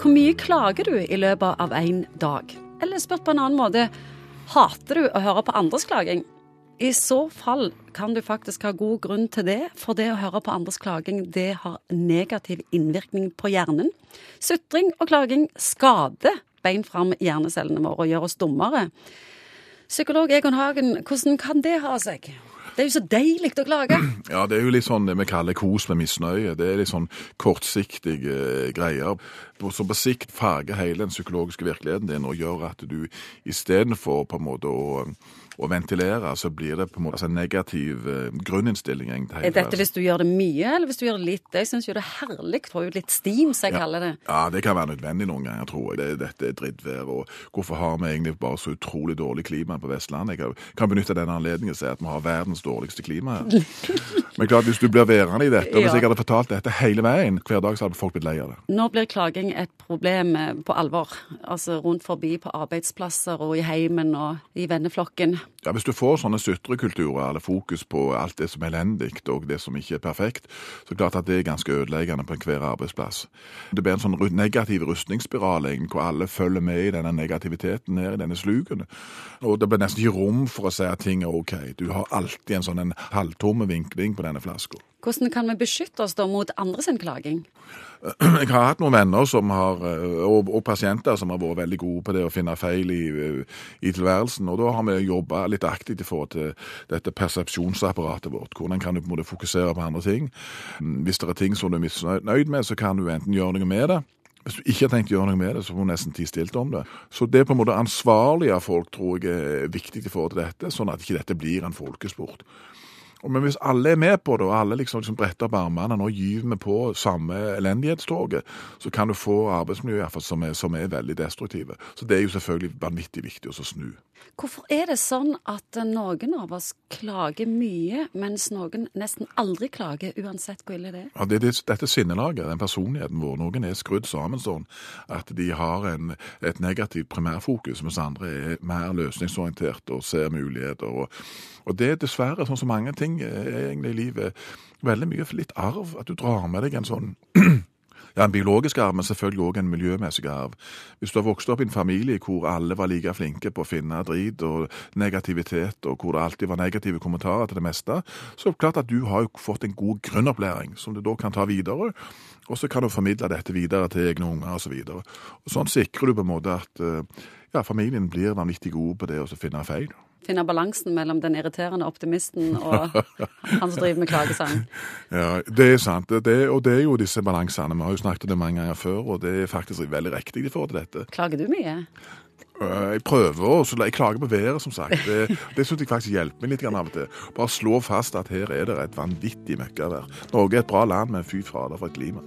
Hvor mye klager du i løpet av en dag? Eller spurt på en annen måte, hater du å høre på andres klaging? I så fall kan du faktisk ha god grunn til det, for det å høre på andres klaging det har negativ innvirkning på hjernen. Sutring og klaging skader bein fram hjernecellene våre og gjør oss dummere. Psykolog Egon Hagen, hvordan kan det ha seg? Det er jo så deilig å klage. Ja, det er jo litt sånn det vi kaller kos med misnøye. Det er litt sånn kortsiktige eh, greier som på sikt farger hele den psykologiske virkeligheten din og gjør at du istedenfor på en måte å å ventilere, så blir det på en måte altså, en negativ uh, grunninnstilling. egentlig. Er dette hvis du gjør det mye, eller hvis du gjør det litt? Jeg syns jo det er herlig å få ut litt steam, som jeg ja. kaller det. Ja, det kan være nødvendig noen ganger, tror jeg. Det, dette er drittvær. Og hvorfor har vi egentlig bare så utrolig dårlig klima på Vestlandet? Jeg kan, kan benytte denne anledningen til å si at vi har verdens dårligste klima her. Men klart, hvis du blir værende i dette, og hvis jeg hadde fortalt dette hele veien, hver dag, så hadde folk blitt lei av det. Nå blir klaging et problem eh, på alvor. Altså rundt forbi på arbeidsplasser og i heimen og i venneflokken. Ja, Hvis du får sånne sutrekulturer, eller fokus på alt det som er elendig og det som ikke er perfekt, så er det klart at det er ganske ødeleggende på enhver arbeidsplass. Det blir en sånn negativ rustningsspiral hvor alle følger med i denne negativiteten ned i denne sluken. Og det blir nesten ikke rom for å si at ting er OK. Du har alltid en sånn en halvtomme vinkling på denne flaska. Hvordan kan vi beskytte oss da mot andres klaging? Jeg har hatt noen venner har, eh, og, og, pasienter som har vært veldig gode på det å finne feil i, i tilværelsen. og Da har vi jobba litt aktivt i forhold til dette persepsjonsapparatet vårt. Hvordan kan du på en måte fokusere på andre ting? Hvis det er ting som du er misnøyd med, så kan du enten gjøre noe med det. Hvis du ikke har tenkt å gjøre noe med det, så får du nesten ti stilt om det. Så det på en måte ansvarlige folk tror jeg er viktig i forhold til dette, sånn at ikke dette blir en folkesport. Men hvis alle er med på det, og alle liksom, liksom bretter opp armene nå gyver vi på samme elendighetstoget, så kan du få arbeidsmiljø som, er, som er veldig destruktive. Så det er jo selvfølgelig vanvittig viktig å snu. Hvorfor er det sånn at noen av oss klager mye, mens noen nesten aldri klager, uansett hvor ille det er? Ja, det det, dette sinnelaget, den personligheten vår. Noen er skrudd sammen sånn at de har en, et negativt primærfokus, mens andre er mer løsningsorientert og ser muligheter. Og, og det er dessverre, sånn som mange ting er egentlig i livet, veldig mye for litt arv. At du drar med deg en sånn Ja, En biologisk arv, men selvfølgelig òg en miljømessig arv. Hvis du har vokst opp i en familie hvor alle var like flinke på å finne drit og negativitet, og hvor det alltid var negative kommentarer til det meste, så er det klart at du har jo fått en god grunnopplæring som du da kan ta videre. Og så kan du formidle dette videre til egne unger osv. Så sånn sikrer du på en måte at eh, ja, familien blir vanvittig god på det å finne feil finne balansen mellom den irriterende optimisten og han som driver med klagesang. Ja, det er sant. Det, og det er jo disse balansene. Vi har jo snakket om det mange ganger før, og det er faktisk veldig riktig i forhold til dette. Klager du mye? Øh, jeg prøver, også. jeg klager på været, som sagt. Det, det syns jeg faktisk hjelper meg litt av og til. Bare slå fast at her er det et vanvittig møkkavær. Norge er et bra land, men fy fader for et klima.